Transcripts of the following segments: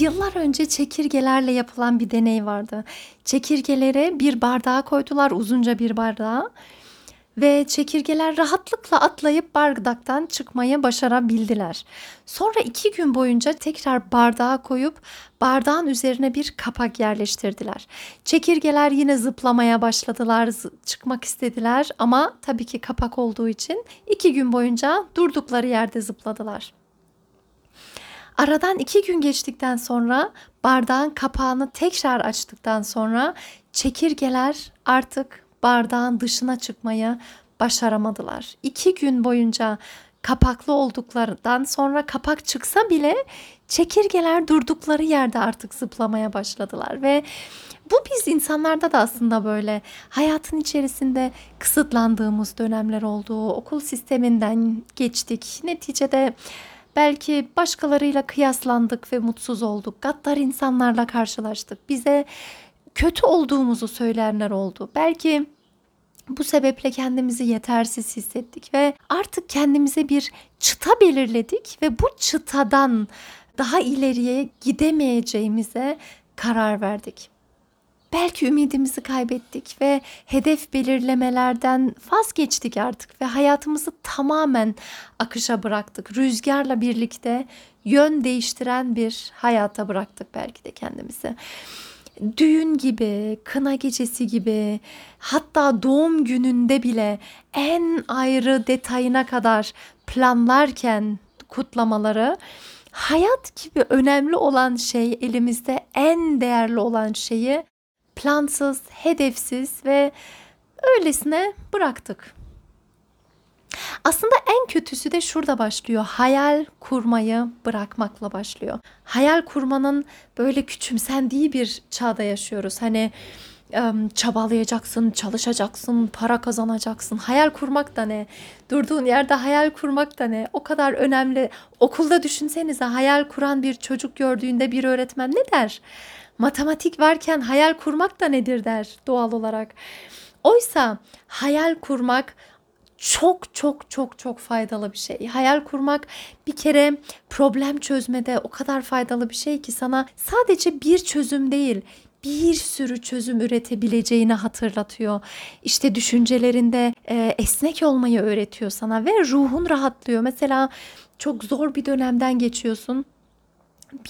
Yıllar önce çekirgelerle yapılan bir deney vardı. Çekirgelere bir bardağa koydular, uzunca bir bardağa. Ve çekirgeler rahatlıkla atlayıp bardaktan çıkmayı başarabildiler. Sonra iki gün boyunca tekrar bardağa koyup bardağın üzerine bir kapak yerleştirdiler. Çekirgeler yine zıplamaya başladılar, çıkmak istediler ama tabii ki kapak olduğu için iki gün boyunca durdukları yerde zıpladılar. Aradan iki gün geçtikten sonra bardağın kapağını tekrar açtıktan sonra çekirgeler artık bardağın dışına çıkmayı başaramadılar. İki gün boyunca kapaklı olduklarından sonra kapak çıksa bile çekirgeler durdukları yerde artık zıplamaya başladılar ve bu biz insanlarda da aslında böyle hayatın içerisinde kısıtlandığımız dönemler oldu. Okul sisteminden geçtik. Neticede Belki başkalarıyla kıyaslandık ve mutsuz olduk. Gaddar insanlarla karşılaştık. Bize kötü olduğumuzu söyleyenler oldu. Belki bu sebeple kendimizi yetersiz hissettik ve artık kendimize bir çıta belirledik ve bu çıtadan daha ileriye gidemeyeceğimize karar verdik. Belki ümidimizi kaybettik ve hedef belirlemelerden vazgeçtik artık ve hayatımızı tamamen akışa bıraktık. Rüzgarla birlikte yön değiştiren bir hayata bıraktık belki de kendimizi. Düğün gibi, kına gecesi gibi, hatta doğum gününde bile en ayrı detayına kadar planlarken kutlamaları hayat gibi önemli olan şey elimizde en değerli olan şeyi plansız, hedefsiz ve öylesine bıraktık. Aslında en kötüsü de şurada başlıyor. Hayal kurmayı bırakmakla başlıyor. Hayal kurmanın böyle küçümsendiği bir çağda yaşıyoruz. Hani çabalayacaksın, çalışacaksın, para kazanacaksın. Hayal kurmak da ne? Durduğun yerde hayal kurmak da ne? O kadar önemli. Okulda düşünsenize hayal kuran bir çocuk gördüğünde bir öğretmen ne der? Matematik varken hayal kurmak da nedir der doğal olarak. Oysa hayal kurmak çok çok çok çok faydalı bir şey. Hayal kurmak bir kere problem çözmede o kadar faydalı bir şey ki sana sadece bir çözüm değil, bir sürü çözüm üretebileceğini hatırlatıyor. İşte düşüncelerinde e, esnek olmayı öğretiyor sana ve ruhun rahatlıyor. Mesela çok zor bir dönemden geçiyorsun.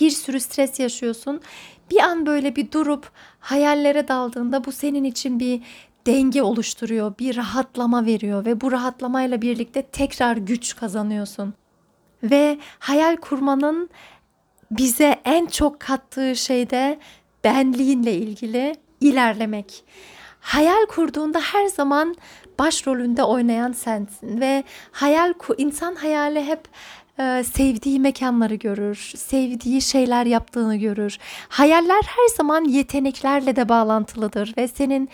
Bir sürü stres yaşıyorsun bir an böyle bir durup hayallere daldığında bu senin için bir denge oluşturuyor, bir rahatlama veriyor ve bu rahatlamayla birlikte tekrar güç kazanıyorsun. Ve hayal kurmanın bize en çok kattığı şey de benliğinle ilgili ilerlemek. Hayal kurduğunda her zaman başrolünde oynayan sensin ve hayal insan hayali hep e, sevdiği mekanları görür, sevdiği şeyler yaptığını görür. Hayaller her zaman yeteneklerle de bağlantılıdır ve senin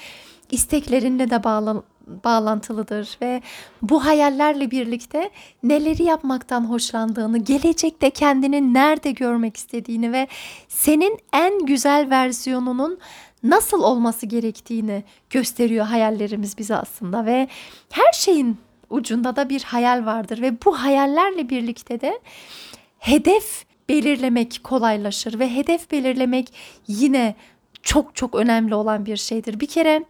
isteklerinle de bağlan bağlantılıdır ve bu hayallerle birlikte neleri yapmaktan hoşlandığını, gelecekte kendini nerede görmek istediğini ve senin en güzel versiyonunun nasıl olması gerektiğini gösteriyor hayallerimiz bize aslında ve her şeyin ucunda da bir hayal vardır ve bu hayallerle birlikte de hedef belirlemek kolaylaşır ve hedef belirlemek yine çok çok önemli olan bir şeydir. Bir kere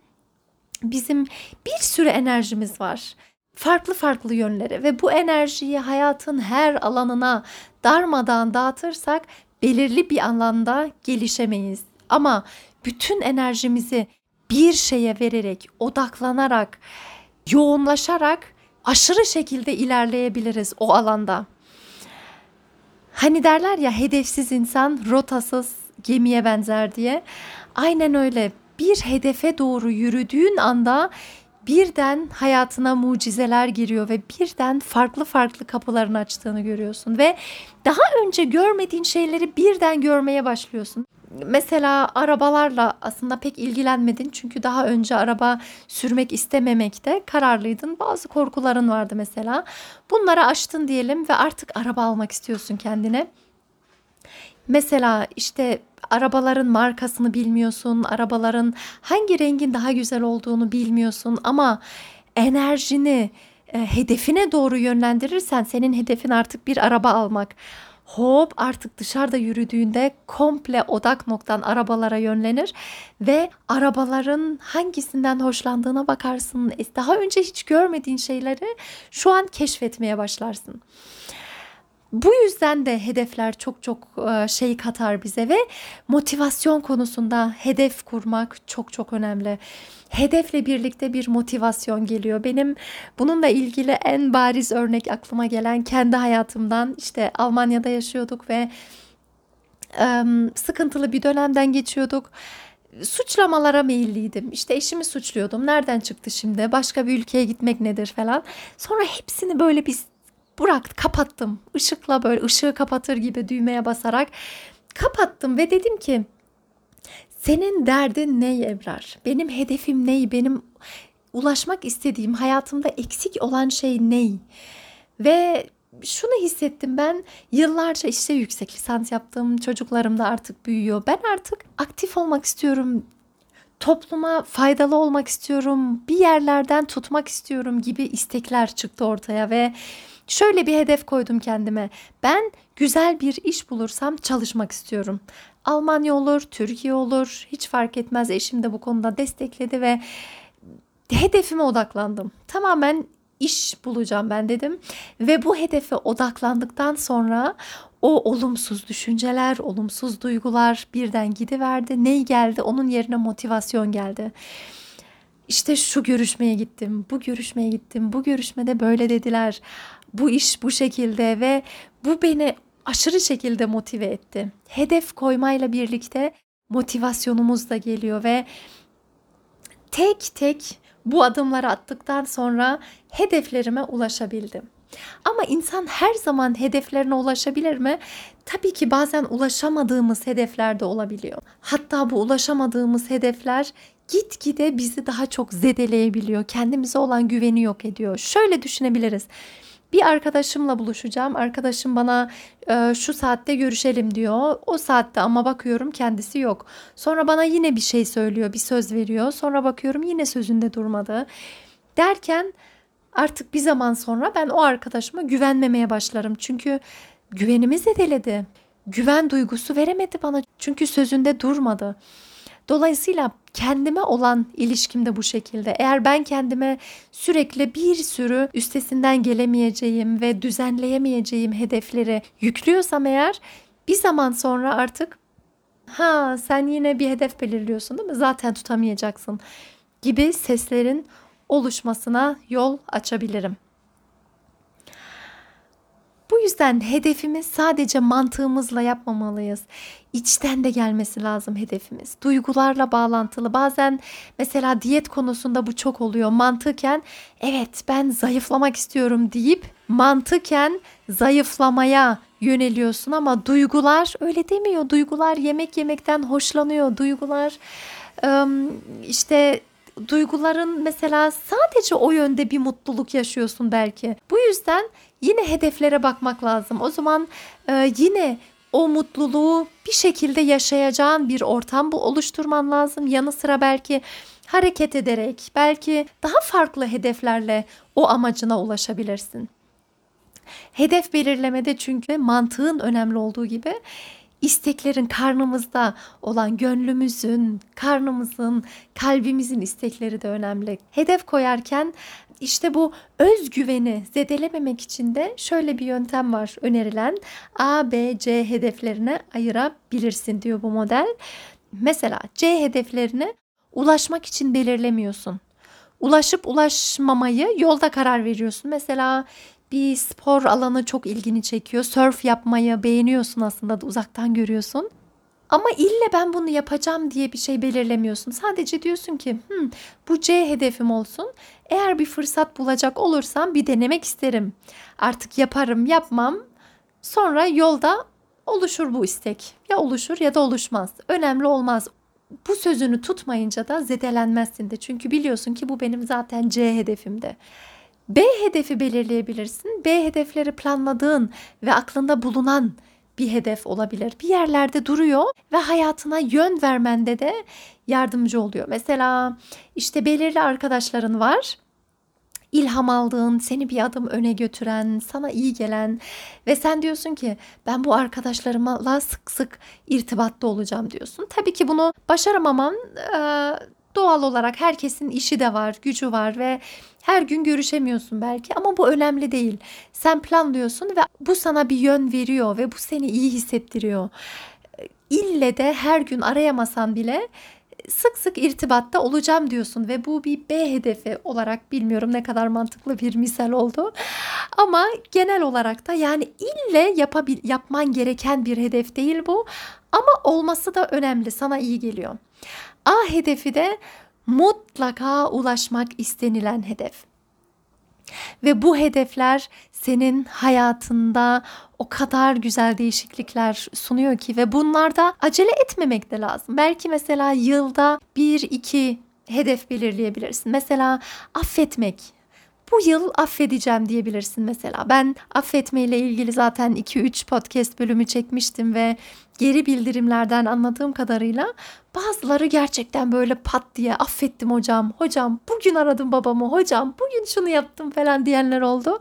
bizim bir sürü enerjimiz var. Farklı farklı yönlere ve bu enerjiyi hayatın her alanına darmadan dağıtırsak belirli bir alanda gelişemeyiz. Ama bütün enerjimizi bir şeye vererek, odaklanarak, yoğunlaşarak aşırı şekilde ilerleyebiliriz o alanda. Hani derler ya hedefsiz insan rotasız gemiye benzer diye. Aynen öyle. Bir hedefe doğru yürüdüğün anda birden hayatına mucizeler giriyor ve birden farklı farklı kapıların açtığını görüyorsun ve daha önce görmediğin şeyleri birden görmeye başlıyorsun. Mesela arabalarla aslında pek ilgilenmedin çünkü daha önce araba sürmek istememekte kararlıydın. Bazı korkuların vardı mesela. Bunları aştın diyelim ve artık araba almak istiyorsun kendine. Mesela işte arabaların markasını bilmiyorsun, arabaların hangi rengin daha güzel olduğunu bilmiyorsun ama enerjini e, hedefine doğru yönlendirirsen senin hedefin artık bir araba almak. Hop artık dışarıda yürüdüğünde komple odak noktan arabalara yönlenir ve arabaların hangisinden hoşlandığına bakarsın. Daha önce hiç görmediğin şeyleri şu an keşfetmeye başlarsın. Bu yüzden de hedefler çok çok e, şey katar bize ve motivasyon konusunda hedef kurmak çok çok önemli. Hedefle birlikte bir motivasyon geliyor. Benim bununla ilgili en bariz örnek aklıma gelen kendi hayatımdan işte Almanya'da yaşıyorduk ve sıkıntılı bir dönemden geçiyorduk suçlamalara meyilliydim. İşte eşimi suçluyordum. Nereden çıktı şimdi? Başka bir ülkeye gitmek nedir falan. Sonra hepsini böyle bir bıraktım, kapattım. Işıkla böyle ışığı kapatır gibi düğmeye basarak kapattım ve dedim ki senin derdin ne Ebrar? Benim hedefim ne? Benim ulaşmak istediğim hayatımda eksik olan şey ne? Ve şunu hissettim ben yıllarca işte yüksek lisans yaptım. Çocuklarım da artık büyüyor. Ben artık aktif olmak istiyorum. Topluma faydalı olmak istiyorum. Bir yerlerden tutmak istiyorum gibi istekler çıktı ortaya ve Şöyle bir hedef koydum kendime. Ben güzel bir iş bulursam çalışmak istiyorum. Almanya olur, Türkiye olur, hiç fark etmez. Eşim de bu konuda destekledi ve hedefime odaklandım. Tamamen iş bulacağım ben dedim ve bu hedefe odaklandıktan sonra o olumsuz düşünceler, olumsuz duygular birden gidiverdi. Ney geldi? Onun yerine motivasyon geldi. İşte şu görüşmeye gittim, bu görüşmeye gittim, bu görüşmede böyle dediler bu iş bu şekilde ve bu beni aşırı şekilde motive etti. Hedef koymayla birlikte motivasyonumuz da geliyor ve tek tek bu adımları attıktan sonra hedeflerime ulaşabildim. Ama insan her zaman hedeflerine ulaşabilir mi? Tabii ki bazen ulaşamadığımız hedefler de olabiliyor. Hatta bu ulaşamadığımız hedefler gitgide bizi daha çok zedeleyebiliyor. Kendimize olan güveni yok ediyor. Şöyle düşünebiliriz bir arkadaşımla buluşacağım. Arkadaşım bana e, şu saatte görüşelim diyor. O saatte ama bakıyorum kendisi yok. Sonra bana yine bir şey söylüyor, bir söz veriyor. Sonra bakıyorum yine sözünde durmadı. Derken artık bir zaman sonra ben o arkadaşıma güvenmemeye başlarım. Çünkü güvenimi zedeledi. Güven duygusu veremedi bana. Çünkü sözünde durmadı. Dolayısıyla kendime olan ilişkim de bu şekilde. Eğer ben kendime sürekli bir sürü üstesinden gelemeyeceğim ve düzenleyemeyeceğim hedefleri yüklüyorsam eğer bir zaman sonra artık ha sen yine bir hedef belirliyorsun değil mi? Zaten tutamayacaksın gibi seslerin oluşmasına yol açabilirim. Bu yüzden hedefimiz sadece mantığımızla yapmamalıyız. İçten de gelmesi lazım hedefimiz. Duygularla bağlantılı. Bazen mesela diyet konusunda bu çok oluyor. Mantıken evet ben zayıflamak istiyorum deyip mantıken zayıflamaya yöneliyorsun ama duygular öyle demiyor. Duygular yemek yemekten hoşlanıyor. Duygular işte duyguların mesela sadece o yönde bir mutluluk yaşıyorsun belki. Bu yüzden yine hedeflere bakmak lazım. O zaman e, yine o mutluluğu bir şekilde yaşayacağın bir ortam bu oluşturman lazım. Yanı sıra belki hareket ederek, belki daha farklı hedeflerle o amacına ulaşabilirsin. Hedef belirlemede çünkü mantığın önemli olduğu gibi isteklerin karnımızda olan gönlümüzün, karnımızın, kalbimizin istekleri de önemli. Hedef koyarken işte bu özgüveni zedelememek için de şöyle bir yöntem var önerilen. A, B, C hedeflerine ayırabilirsin diyor bu model. Mesela C hedeflerini ulaşmak için belirlemiyorsun. Ulaşıp ulaşmamayı yolda karar veriyorsun. Mesela bir spor alanı çok ilgini çekiyor. Surf yapmayı beğeniyorsun aslında da uzaktan görüyorsun. Ama ille ben bunu yapacağım diye bir şey belirlemiyorsun. Sadece diyorsun ki hmm, bu C hedefim olsun. Eğer bir fırsat bulacak olursam bir denemek isterim. Artık yaparım yapmam. Sonra yolda oluşur bu istek. Ya oluşur ya da oluşmaz. Önemli olmaz. Bu sözünü tutmayınca da zedelenmezsin de. Çünkü biliyorsun ki bu benim zaten C hedefimde. B hedefi belirleyebilirsin. B hedefleri planladığın ve aklında bulunan bir hedef olabilir. Bir yerlerde duruyor ve hayatına yön vermende de yardımcı oluyor. Mesela işte belirli arkadaşların var ilham aldığın, seni bir adım öne götüren, sana iyi gelen ve sen diyorsun ki ben bu arkadaşlarımla sık sık irtibatta olacağım diyorsun. Tabii ki bunu başaramamam doğal olarak herkesin işi de var, gücü var ve her gün görüşemiyorsun belki ama bu önemli değil. Sen planlıyorsun ve bu sana bir yön veriyor ve bu seni iyi hissettiriyor. İlle de her gün arayamasan bile sık sık irtibatta olacağım diyorsun ve bu bir B hedefi olarak bilmiyorum ne kadar mantıklı bir misal oldu. Ama genel olarak da yani ille yapabil yapman gereken bir hedef değil bu ama olması da önemli sana iyi geliyor. A hedefi de mutlaka ulaşmak istenilen hedef. Ve bu hedefler senin hayatında o kadar güzel değişiklikler sunuyor ki ve bunlarda acele etmemek de lazım. Belki mesela yılda bir iki hedef belirleyebilirsin. Mesela affetmek bu yıl affedeceğim diyebilirsin mesela. Ben affetme ile ilgili zaten 2-3 podcast bölümü çekmiştim ve geri bildirimlerden anladığım kadarıyla bazıları gerçekten böyle pat diye affettim hocam. Hocam bugün aradım babamı. Hocam bugün şunu yaptım falan diyenler oldu.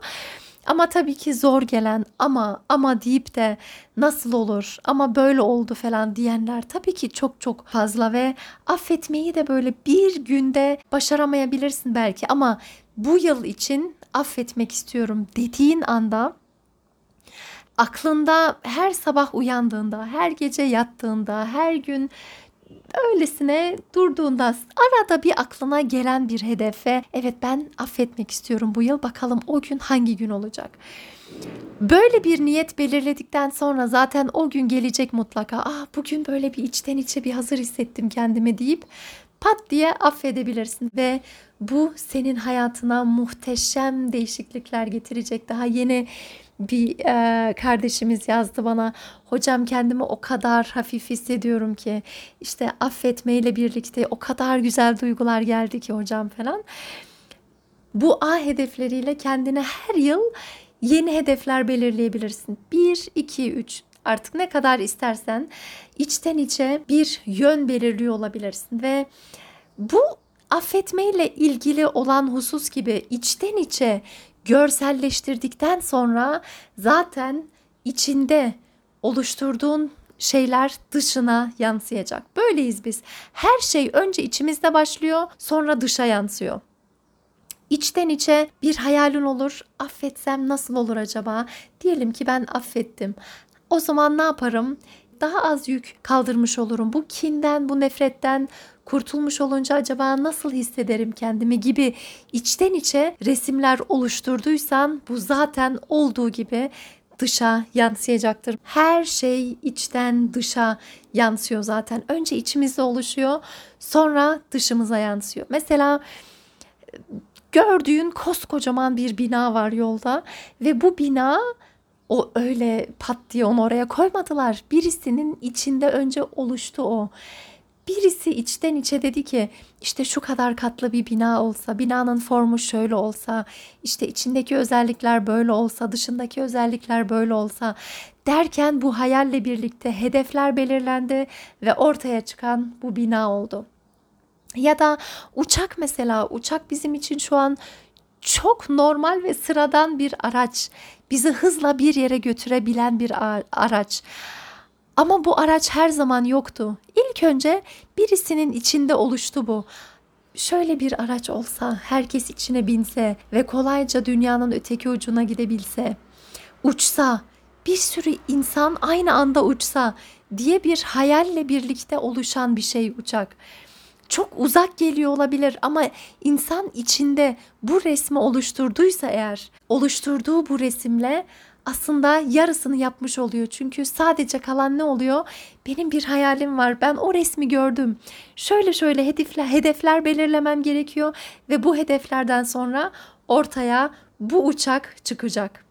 Ama tabii ki zor gelen ama ama deyip de nasıl olur ama böyle oldu falan diyenler tabii ki çok çok fazla ve affetmeyi de böyle bir günde başaramayabilirsin belki. Ama bu yıl için affetmek istiyorum dediğin anda aklında her sabah uyandığında, her gece yattığında, her gün öylesine durduğunda arada bir aklına gelen bir hedefe evet ben affetmek istiyorum bu yıl bakalım o gün hangi gün olacak. Böyle bir niyet belirledikten sonra zaten o gün gelecek mutlaka. Ah bugün böyle bir içten içe bir hazır hissettim kendime deyip pat diye affedebilirsin ve bu senin hayatına muhteşem değişiklikler getirecek. Daha yeni bir e, kardeşimiz yazdı bana hocam kendimi o kadar hafif hissediyorum ki işte affetmeyle birlikte o kadar güzel duygular geldi ki hocam falan. Bu A hedefleriyle kendine her yıl yeni hedefler belirleyebilirsin. 1, 2, 3 artık ne kadar istersen içten içe bir yön belirliyor olabilirsin ve bu affetmeyle ilgili olan husus gibi içten içe görselleştirdikten sonra zaten içinde oluşturduğun şeyler dışına yansıyacak. Böyleyiz biz. Her şey önce içimizde başlıyor, sonra dışa yansıyor. İçten içe bir hayalin olur. Affetsem nasıl olur acaba? Diyelim ki ben affettim. O zaman ne yaparım? Daha az yük kaldırmış olurum. Bu kinden, bu nefretten kurtulmuş olunca acaba nasıl hissederim kendimi gibi içten içe resimler oluşturduysan bu zaten olduğu gibi dışa yansıyacaktır. Her şey içten dışa yansıyor zaten. Önce içimizde oluşuyor, sonra dışımıza yansıyor. Mesela gördüğün koskocaman bir bina var yolda ve bu bina o öyle pat diye onu oraya koymadılar. Birisinin içinde önce oluştu o. Birisi içten içe dedi ki işte şu kadar katlı bir bina olsa, binanın formu şöyle olsa, işte içindeki özellikler böyle olsa, dışındaki özellikler böyle olsa derken bu hayalle birlikte hedefler belirlendi ve ortaya çıkan bu bina oldu. Ya da uçak mesela uçak bizim için şu an çok normal ve sıradan bir araç. Bizi hızla bir yere götürebilen bir araç. Ama bu araç her zaman yoktu. İlk önce birisinin içinde oluştu bu. Şöyle bir araç olsa, herkes içine binse ve kolayca dünyanın öteki ucuna gidebilse, uçsa, bir sürü insan aynı anda uçsa diye bir hayalle birlikte oluşan bir şey uçak. Çok uzak geliyor olabilir ama insan içinde bu resmi oluşturduysa eğer, oluşturduğu bu resimle aslında yarısını yapmış oluyor. Çünkü sadece kalan ne oluyor? Benim bir hayalim var. Ben o resmi gördüm. Şöyle şöyle hedefler, hedefler belirlemem gerekiyor ve bu hedeflerden sonra ortaya bu uçak çıkacak.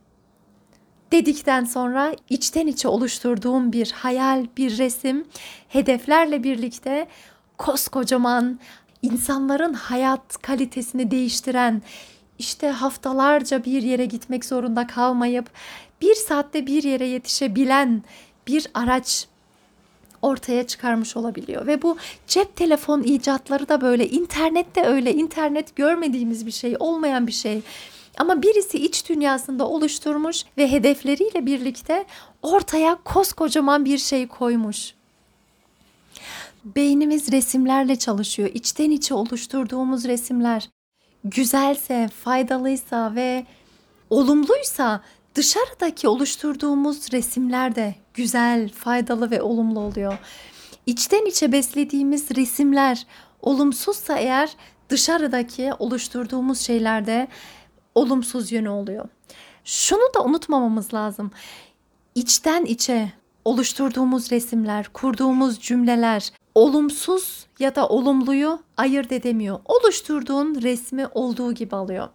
Dedikten sonra içten içe oluşturduğum bir hayal, bir resim hedeflerle birlikte koskocaman insanların hayat kalitesini değiştiren işte haftalarca bir yere gitmek zorunda kalmayıp bir saatte bir yere yetişebilen bir araç ortaya çıkarmış olabiliyor ve bu cep telefon icatları da böyle internet de öyle internet görmediğimiz bir şey olmayan bir şey ama birisi iç dünyasında oluşturmuş ve hedefleriyle birlikte ortaya koskocaman bir şey koymuş. Beynimiz resimlerle çalışıyor. İçten içe oluşturduğumuz resimler güzelse, faydalıysa ve olumluysa dışarıdaki oluşturduğumuz resimler de güzel, faydalı ve olumlu oluyor. İçten içe beslediğimiz resimler olumsuzsa eğer dışarıdaki oluşturduğumuz şeylerde olumsuz yönü oluyor. Şunu da unutmamamız lazım. İçten içe oluşturduğumuz resimler, kurduğumuz cümleler olumsuz ya da olumluyu ayırt edemiyor. Oluşturduğun resmi olduğu gibi alıyor.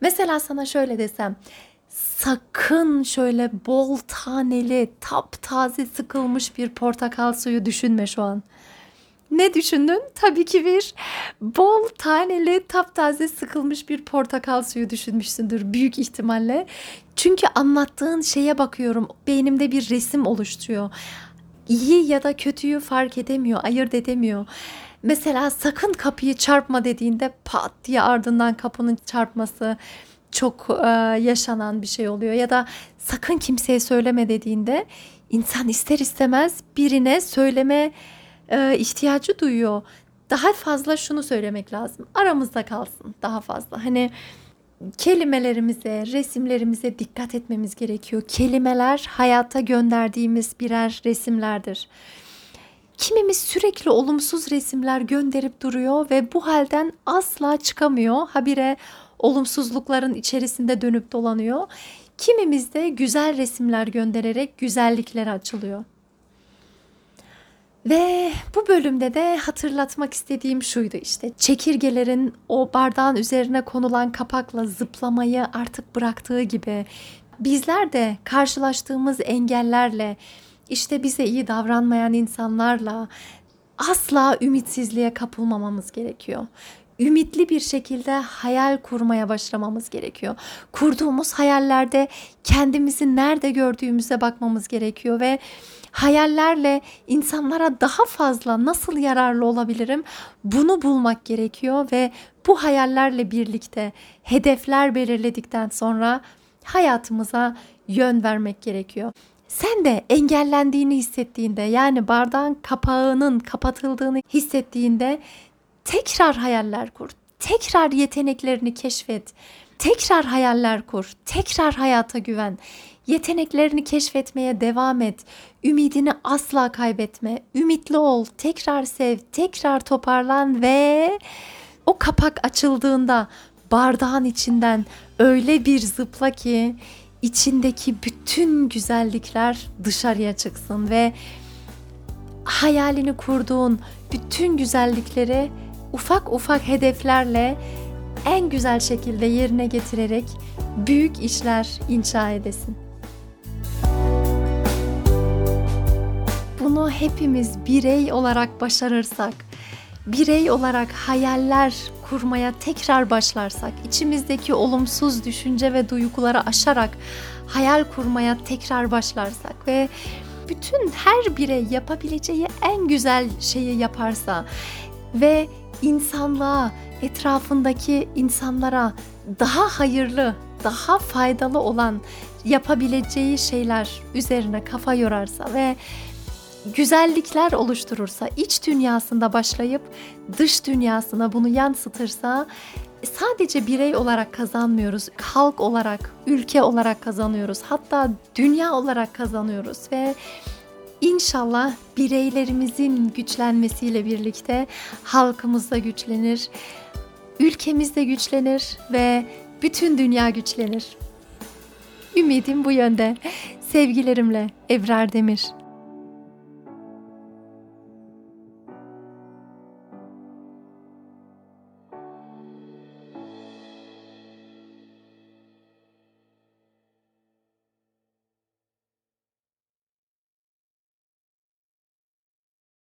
Mesela sana şöyle desem sakın şöyle bol taneli, taptaze sıkılmış bir portakal suyu düşünme şu an. Ne düşündün? Tabii ki bir bol taneli taptaze sıkılmış bir portakal suyu düşünmüşsündür büyük ihtimalle. Çünkü anlattığın şeye bakıyorum. Beynimde bir resim oluşturuyor. İyi ya da kötüyü fark edemiyor, ayırt edemiyor. Mesela sakın kapıyı çarpma dediğinde pat diye ardından kapının çarpması çok e, yaşanan bir şey oluyor. Ya da sakın kimseye söyleme dediğinde insan ister istemez birine söyleme e, ihtiyacı duyuyor. Daha fazla şunu söylemek lazım. Aramızda kalsın daha fazla. Hani kelimelerimize, resimlerimize dikkat etmemiz gerekiyor. Kelimeler hayata gönderdiğimiz birer resimlerdir. Kimimiz sürekli olumsuz resimler gönderip duruyor ve bu halden asla çıkamıyor. Habire olumsuzlukların içerisinde dönüp dolanıyor. Kimimiz de güzel resimler göndererek güzelliklere açılıyor. Ve bu bölümde de hatırlatmak istediğim şuydu işte çekirgelerin o bardağın üzerine konulan kapakla zıplamayı artık bıraktığı gibi bizler de karşılaştığımız engellerle işte bize iyi davranmayan insanlarla asla ümitsizliğe kapılmamamız gerekiyor ümitli bir şekilde hayal kurmaya başlamamız gerekiyor. Kurduğumuz hayallerde kendimizi nerede gördüğümüze bakmamız gerekiyor ve hayallerle insanlara daha fazla nasıl yararlı olabilirim bunu bulmak gerekiyor ve bu hayallerle birlikte hedefler belirledikten sonra hayatımıza yön vermek gerekiyor. Sen de engellendiğini hissettiğinde yani bardağın kapağının kapatıldığını hissettiğinde tekrar hayaller kur. Tekrar yeteneklerini keşfet. Tekrar hayaller kur. Tekrar hayata güven. Yeteneklerini keşfetmeye devam et. Ümidini asla kaybetme. Ümitli ol. Tekrar sev. Tekrar toparlan ve o kapak açıldığında bardağın içinden öyle bir zıpla ki içindeki bütün güzellikler dışarıya çıksın ve hayalini kurduğun bütün güzellikleri ufak ufak hedeflerle en güzel şekilde yerine getirerek büyük işler inşa edesin. Bunu hepimiz birey olarak başarırsak, birey olarak hayaller kurmaya tekrar başlarsak, içimizdeki olumsuz düşünce ve duyguları aşarak hayal kurmaya tekrar başlarsak ve bütün her birey yapabileceği en güzel şeyi yaparsa ve insanlığa, etrafındaki insanlara daha hayırlı, daha faydalı olan yapabileceği şeyler üzerine kafa yorarsa ve güzellikler oluşturursa, iç dünyasında başlayıp dış dünyasına bunu yansıtırsa sadece birey olarak kazanmıyoruz. Halk olarak, ülke olarak kazanıyoruz. Hatta dünya olarak kazanıyoruz ve İnşallah bireylerimizin güçlenmesiyle birlikte halkımız da güçlenir, ülkemiz de güçlenir ve bütün dünya güçlenir. Ümidim bu yönde. Sevgilerimle Ebrar Demir.